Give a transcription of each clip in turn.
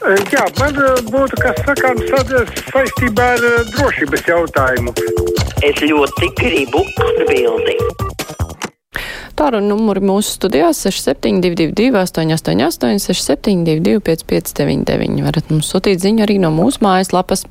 Jā, man būtu kas sakāms saistībā ar drošības jautājumu. Es ļoti gribu atbildēt. Tāru numuri mūsu studijās 6722, 888, 672, 559, varat mums sūtīt ziņu arī no mūsu mājaslapas.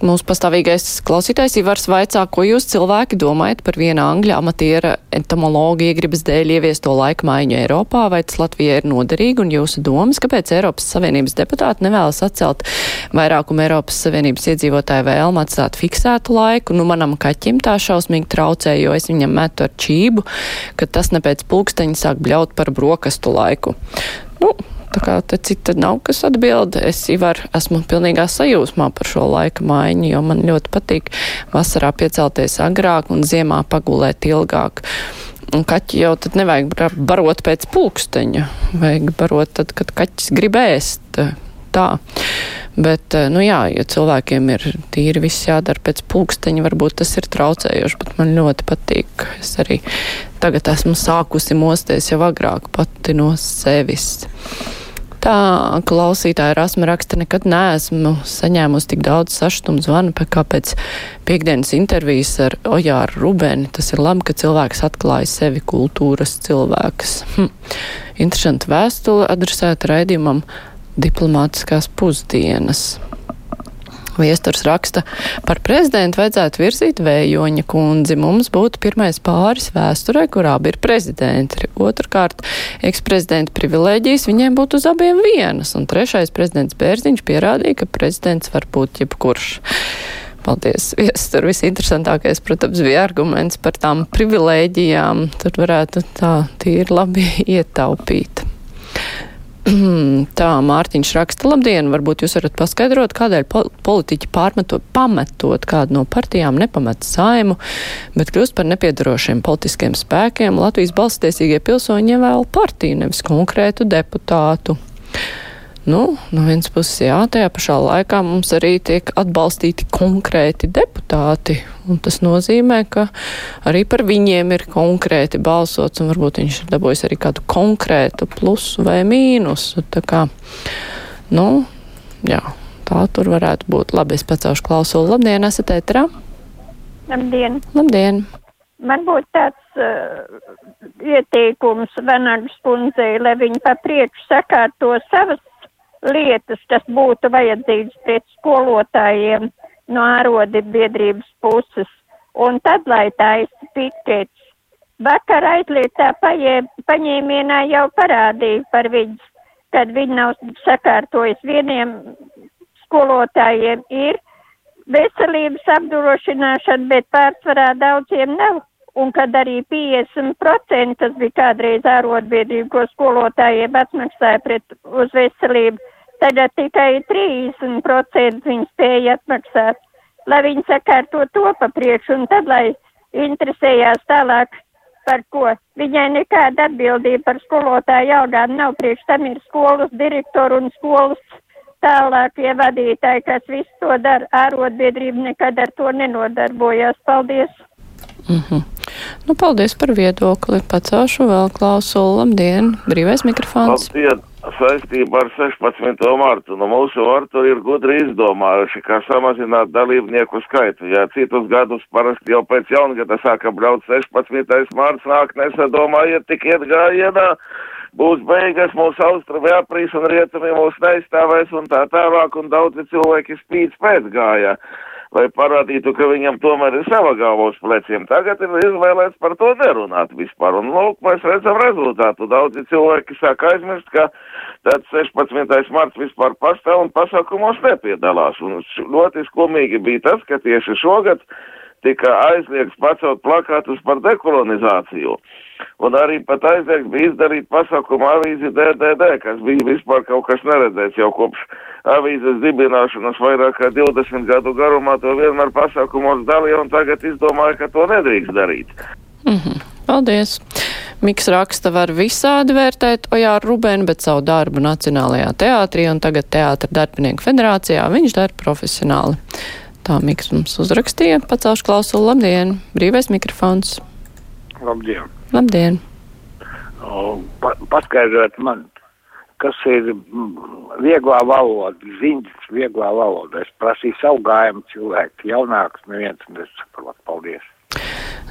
Mūsu pastāvīgais klausītājs Ivars vaicā, ko jūs cilvēki domājat par viena angļa amatiera entomologa iegribas dēļ ieviesto laika maiņu Eiropā, vai tas Latvijai ir noderīgi un jūsu domas, kāpēc Eiropas Savienības deputāti nevēlas atcelt vairākumu Eiropas Savienības iedzīvotāju vēlmu atstāt fiksētu laiku. Nu, manam kaķim tā šausmīgi traucē, jo es viņam metu ar čību, ka tas ne pēc pulksteņa sāk bļaut par brokastu laiku. Nu, Tā kā te cita nav, kas atbild. Es var, esmu pilnīgā sajūsmā par šo laika maiņu, jo man ļoti patīk vasarā piecelties agrāk un ziemā pagulēt ilgāk. Un kaķi jau tad nevajag barot pēc pulksteņa, vajag barot tad, kad kaķis grib ēst. Tā. Bet, nu jā, ja cilvēkiem ir tīri viss jādara pēc pulksteņa, varbūt tas ir traucējoši, bet man ļoti patīk. Es arī tagad esmu sākusi mosties jau agrāk pati no sevis. Tā klausītāja Rasma raksta, nekad neesmu saņēmusi tik daudz sašutumu zvanu, kā pēc piekdienas intervijas ar Ojāru Rubeni. Tas ir labi, ka cilvēks atklāja sevi kultūras cilvēks. Hm. Interesanti vēstule adresēta raidījumam diplomātiskās pusdienas. Viesturs raksta, par prezidentu vajadzētu virzīt vējoņa kundzi. Mums būtu pirmais pāris vēsturē, kurā bija prezidenti. Otrkārt, eksprezidenta privilēģijas viņiem būtu uz abiem vienas. Un trešais prezidents Bērziņš pierādīja, ka prezidents var būt jebkurš. Paldies. Viestur visinteresantākais, protams, bija arguments par tām privilēģijām. Tur varētu tā tīri labi ietaupīt. Tā Mārtiņš raksta, labdien, varbūt jūs varat paskaidrot, kādēļ politiķi pārmetot, pametot kādu no partijām, nepamet saimu, bet kļūst par nepiedarošiem politiskiem spēkiem. Latvijas balstiesīgie pilsoņi ievēl partiju, nevis konkrētu deputātu. Nu, no vienas puses, jā, tajā pašā laikā mums arī tiek atbalstīti konkrēti deputāti, tas nozīmē, ka arī par viņiem ir konkrēti balsots, un varbūt viņš ir dabūjis arī kādu konkrētu plusu vai mīnusu. Tā kā, nu, jā, tā tur varētu būt. Labi, es pacelšu klausulu. Labdien, esat ētrā? Labdien! Labdien! Man būtu tāds uh, ieteikums Venagas kundzei, lai viņa pa priekšu sakārto savas lietas, kas būtu vajadzīgas pret skolotājiem no ārodi biedrības puses. Un tad, lai taisa pikets, vakar aizlietā paņēmienā jau parādīja par viņas, kad viņi nav sakārtojis vieniem skolotājiem ir veselības apdrošināšana, bet pārsvarā daudziem nav un kad arī 50% tas bija kādreiz ārotbiedrība, ko skolotājiem atmaksāja pret uz veselību, tagad tikai 30% viņi spēja atmaksāt, lai viņi sakārto to pa priekšu, un tad, lai interesējās tālāk par ko. Viņai nekāda atbildība par skolotāju algām nav, priekš tam ir skolas direktoru un skolas tālākie vadītāji, kas visu to dara. Ārotbiedrība nekad ar to nenodarbojās. Paldies! Mm -hmm. Nu, paldies par viedokli. Pacaušu vēl klausulu. Labdien! Brīvais mikrofons. Labdien! Saistībā ar 16. martu. Nu, mūsu vartu ir gudri izdomājuši, kā samazināt dalībnieku skaitu. Ja citus gadus parasti jau pēc jaungada sāka braukt 16. marts, nāk nesadomājiet tik iet gājienā būs beigas, mūsu austrumi aprīs un rietumi mūs neizstāvēs un tā tālāk, un daudzi cilvēki spīd pēc gājā lai parādītu, ka viņam tomēr ir sava galva uz pleciem. Tagad ir izvēlēts par to nerunāt vispār. Un, lūk, mēs redzam rezultātu. Daudzi cilvēki sāk aizmirst, ka tad 16. marts vispār pastāv un pasākumos nepiedalās. Un ļoti skumīgi bija tas, ka tieši šogad tika aizliegts pacelt plakātus par dekolonizāciju. Un arī pat aizliegts bija izdarīt pasākumu avīzi DDD, kas bija vispār kaut kas neredzēts jau kopš avīzes dibināšanas vairāk kā 20 gadu garumā. To vienmēr pasākumos dalīja un tagad izdomāja, ka to nedrīkst darīt. Mm -hmm. Paldies! Miks raksta var visādi vērtēt Ojāru Rubēnu, bet savu darbu Nacionālajā teātrī un tagad Teātra darbinieku federācijā viņš dara profesionāli. Tā Miks mums uzrakstīja, pacelšu klausulu. Labdien! Brīvais mikrofons! Labdien! Labdien! O, pa, paskaidrot man kas ir mm, vieglā valoda, ziņas vieglā valoda. Es prasīju savu gājumu cilvēku, jaunāks neviens nesaprot. Paldies!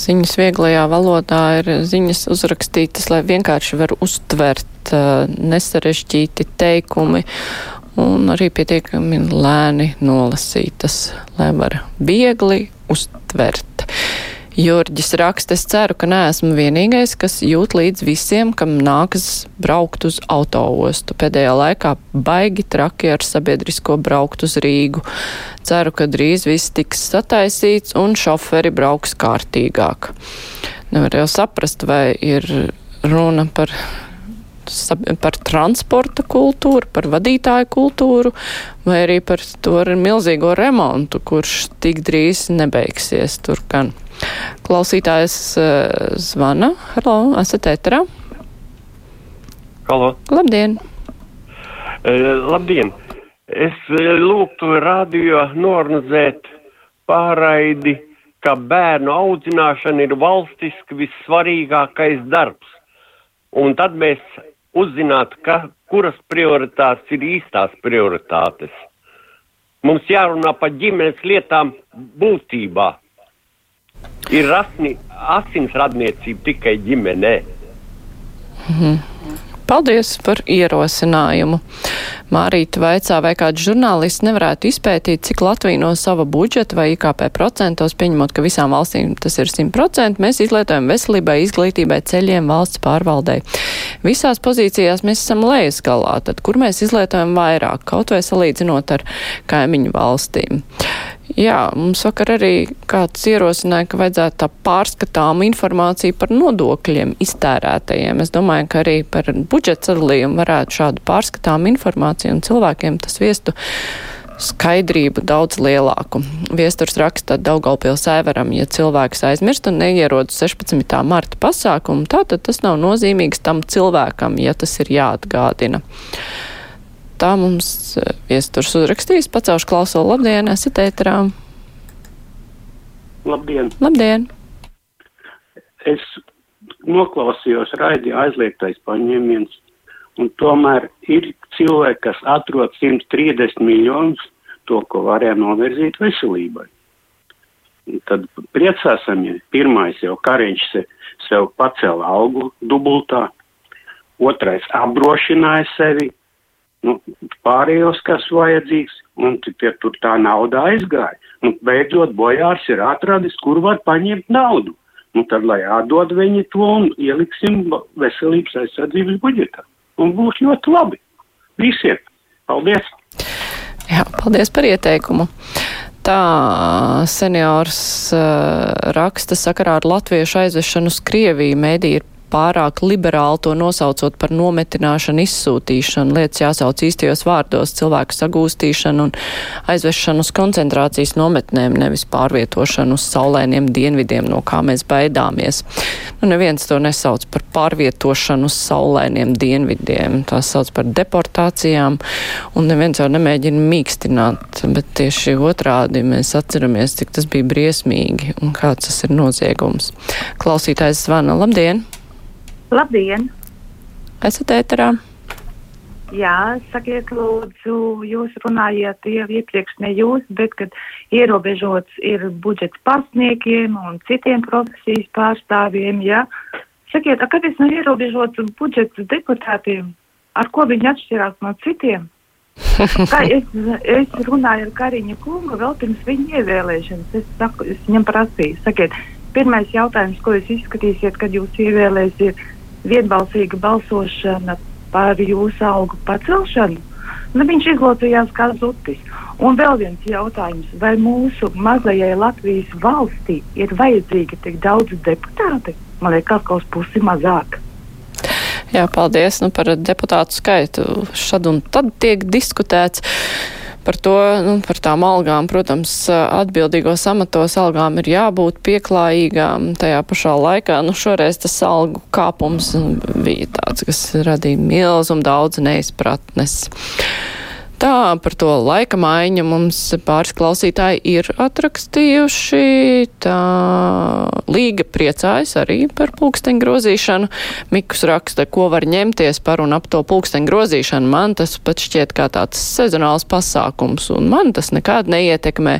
Ziņas vieglajā valodā ir ziņas uzrakstītas, lai vienkārši var uztvert uh, nesarežģīti teikumi un arī pietiekami lēni nolasītas, lai var viegli uztvert. Jurģis raksta, es ceru, ka neesmu vienīgais, kas jūt līdz visiem, kam nākas braukt uz autoostu. Pēdējā laikā baigi traki ar sabiedrisko braukt uz Rīgu. Ceru, ka drīz viss tiks sataisīts un šoferi brauks kārtīgāk. Nevar jau saprast, vai ir runa par par transporta kultūru, par vadītāju kultūru, vai arī par to milzīgo remontu, kurš tik drīz nebeigsies tur gan. Klausītājs uh, zvana. Halo, esat ēterā? Halo. Labdien! Uh, labdien! Es uh, lūgtu radio norganizēt pārraidi, ka bērnu audzināšana ir valstiski vissvarīgākais darbs. Un tad mēs uzzinātu, ka, kuras prioritātes ir īstās prioritātes. Mums jārunā par ģimenes lietām būtībā ir rasni, asins radniecība tikai ģimenē. Mhm. Paldies par ierosinājumu. Mārīta vaicā, vai kāds žurnālists nevarētu izpētīt, cik Latvija no sava budžeta vai IKP procentos, pieņemot, ka visām valstīm tas ir 100%, mēs izlietojam veselībai, izglītībai, ceļiem, valsts pārvaldei. Visās pozīcijās mēs esam lejas galā, tad kur mēs izlietojam vairāk, kaut vai salīdzinot ar kaimiņu valstīm. Jā, mums vakar arī kāds ierosināja, ka vajadzētu tā pārskatāmu informāciju par nodokļiem iztērētajiem. Es domāju, ka arī par budžeta sadalījumu varētu šādu pārskatāmu informāciju un cilvēkiem tas viestu skaidrību daudz lielāku. Viesturs raksta Daugaupils ēveram, ja cilvēks aizmirst un neierodas 16. marta pasākumu, tātad tas nav nozīmīgs tam cilvēkam, ja tas ir jāatgādina tā mums eh, viesturs uzrakstījis. Pacaušu klausulu. Labdien, esat ēterā. Labdien! Labdien! Es noklausījos raidījā aizliegtais paņēmiens, un tomēr ir cilvēki, kas atrod 130 miljonus to, ko varēja novirzīt veselībai. Un tad priecāsim, ja pirmais jau kariņš se, sev pacēla algu dubultā, otrais apdrošināja sevi, nu, pārējos, kas vajadzīgs, un tie tur tā nauda aizgāja. Nu, beidzot, bojārs ir atradis, kur var paņemt naudu. Nu, tad, lai atdod viņi to un ieliksim veselības aizsardzības budžetā. Un būs ļoti labi. Visiem. Paldies! Jā, paldies par ieteikumu. Tā seniors uh, raksta sakarā ar latviešu aizvešanu uz Krieviju. Mēdī ir pārāk liberāli to nosaucot par nometināšanu, izsūtīšanu. Lietas jāsauc īstajos vārdos - cilvēku sagūstīšanu un aizvešanu uz koncentrācijas nometnēm, nevis pārvietošanu uz saulēniem dienvidiem, no kā mēs baidāmies. Nu, neviens to nesauc par pārvietošanu uz saulēniem dienvidiem. Tā sauc par deportācijām, un neviens jau nemēģina mīkstināt, bet tieši otrādi mēs atceramies, cik tas bija briesmīgi un kāds tas ir noziegums. Klausītājs zvana. Labdien! Labdien! Esat ēterā? Jā, sakiet, lūdzu, jūs runājāt jau iepriekš ne jūs, bet kad ierobežots ir budžets pasniekiem un citiem profesijas pārstāvjiem, jā. Sakiet, a, kāpēc nav ierobežots budžets deputātiem? Ar ko viņi atšķirās no citiem? Kā es, es runāju ar Kariņu kungu vēl pirms viņa ievēlēšanas. Es, saku, es viņam prasīju, sakiet, pirmais jautājums, ko jūs izskatīsiet, kad jūs ievēlēsiet vienbalsīga balsošana par jūsu algu pacelšanu, nu, viņš izlocījās kā zutis. Un vēl viens jautājums, vai mūsu mazajai Latvijas valstī ir vajadzīgi tik daudz deputāti? Man liekas, kaut kas pusi mazāk. Jā, paldies nu, par deputātu skaitu. Šad un tad tiek diskutēts par to, nu, par tām algām. Protams, atbildīgos amatos algām ir jābūt pieklājīgām. Tajā pašā laikā, nu, šoreiz tas algu kāpums bija tāds, kas radīja milzumu daudz neizpratnes. Tā par to laika maiņu mums pāris klausītāji ir atrakstījuši. Tā līga priecājas arī par pulksteņu grozīšanu. Mikus raksta, ko var ņemties par un ap to pulksteņu grozīšanu. Man tas pat šķiet kā tāds sezonāls pasākums, un man tas nekād neietekmē.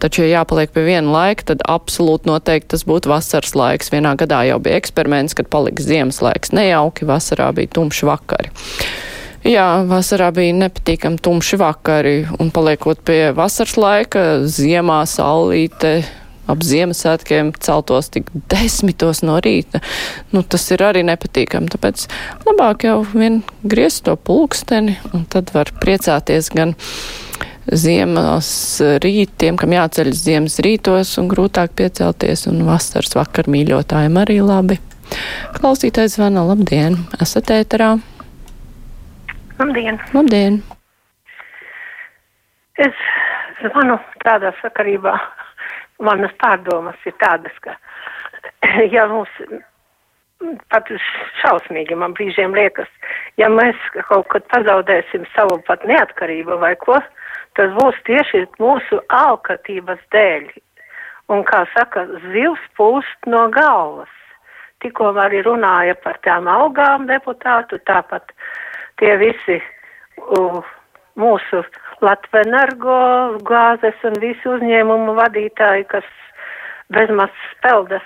Taču, ja jāpaliek pie viena laika, tad absolūti noteikti tas būtu vasaras laiks. Vienā gadā jau bija eksperiments, kad palika ziemas laiks nejauki, vasarā bija tumši vakari. Jā, vasarā bija nepatīkami tumši vakari, un paliekot pie vasaras laika, ziemā saulīte ap Ziemassvētkiem celtos tik desmitos no rīta. Nu, tas ir arī nepatīkami, tāpēc labāk jau vien griezt to pulksteni, un tad var priecāties gan ziemas rītiem, kam jāceļas ziemas rītos un grūtāk piecelties, un vasaras vakar mīļotājiem arī labi. Klausītājs zvana, labdien, esat ēterā! Labdien! Labdien! Es zvanu tādā sakarībā. Manas pārdomas ir tādas, ka, ja mums pat šausmīgi man brīžiem liekas, ja mēs kaut kad pazaudēsim savu pat neatkarību vai ko, tas būs tieši mūsu alkatības dēļ. Un, kā saka, zivs pūst no galvas. Tikko arī runāja par tām algām deputātu, tāpat tie visi uh, mūsu Latvenergo gāzes un visu uzņēmumu vadītāji, kas bezmaz speldas,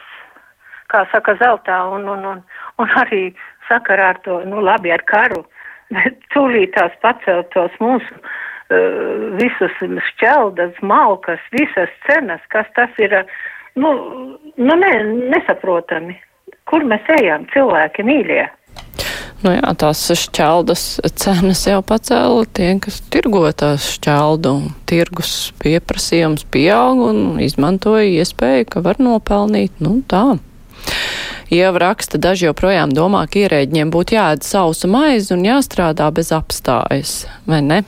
kā saka, zeltā un, un, un, un arī sakarā ar to, nu labi, ar karu, bet tūlītās paceltos mūsu uh, visus šķeldas, malkas, visas cenas, kas tas ir, nu, nu ne, nesaprotami. Kur mēs ejam, cilvēki mīļie? Nu jā, tās šķeldas cenas jau pacēla tie, kas tirgo tās šķeldu. Tirgus pieprasījums pieaug un izmantoja iespēju, ka var nopelnīt. Nu tā. Ieva raksta, daži joprojām domā, ka ierēģiem būtu jāēd sausa maize un jāstrādā bez apstājas, vai ne?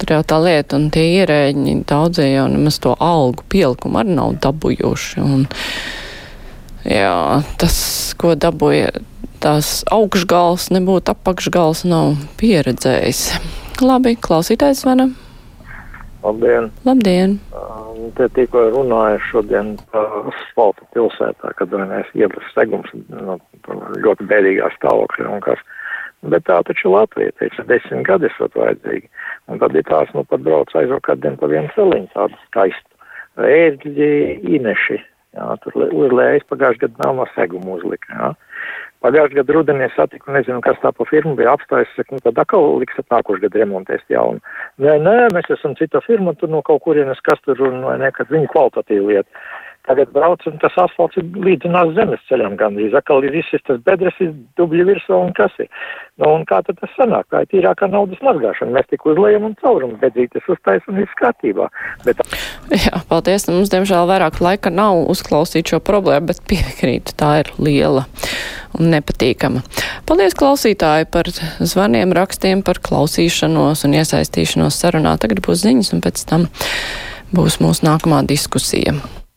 Tur jau tā lieta, un tie ierēģi daudzie jau nemaz to algu pielikumu arī nav dabūjuši. Un, jā, tas, ko dabūja tās augšgals, nebūtu apakšgals, nav pieredzējis. Labi, klausītājs zvana. Labdien! Labdien! Um, te tikko runāju šodien par asfaltu pilsētā, kad vienais iebras segums no, ļoti bēdīgā stāvokļa un kas. Bet tā taču Latvija teica, desmit gadi esot vajadzīgi. Un tad ir tās, nu, pat brauc aizvakardien pa vienu celiņu tādu skaistu. Ērģi īneši, jā, tur uzlējas pagājušajā gadā nav no segumu uzlika, jā. Pagājušajā gadā rudenī satiku, nezinu, kas tā pa firmu bija apstājis, saka, nu tad atkal liksiet nākošu gadu remontēs jaunu. Nē, nē, mēs esam cita firma, tur no kaut kurienes kas tur un vai ne, kad viņi kvalitatīvi lieta. Tagad brauc un tas asfalts ir līdzinās zemes ceļam gandrīz. Atkal ir viss tas bedres, ir dubļi virsū un kas ir. Nu, un kā tad tas sanāk? Tā ir tīrākā naudas mazgāšana. Mēs tik uzlējam un caurumu bedzītes uztais un viss kārtībā. Bet... Jā, paldies. Mums, diemžēl, vairāk laika nav uzklausīt šo problēmu, bet piekrītu, tā ir liela un nepatīkama. Paldies klausītāji par zvaniem, rakstiem, par klausīšanos un iesaistīšanos sarunā. Tagad būs ziņas un pēc tam būs mūsu nākamā diskusija.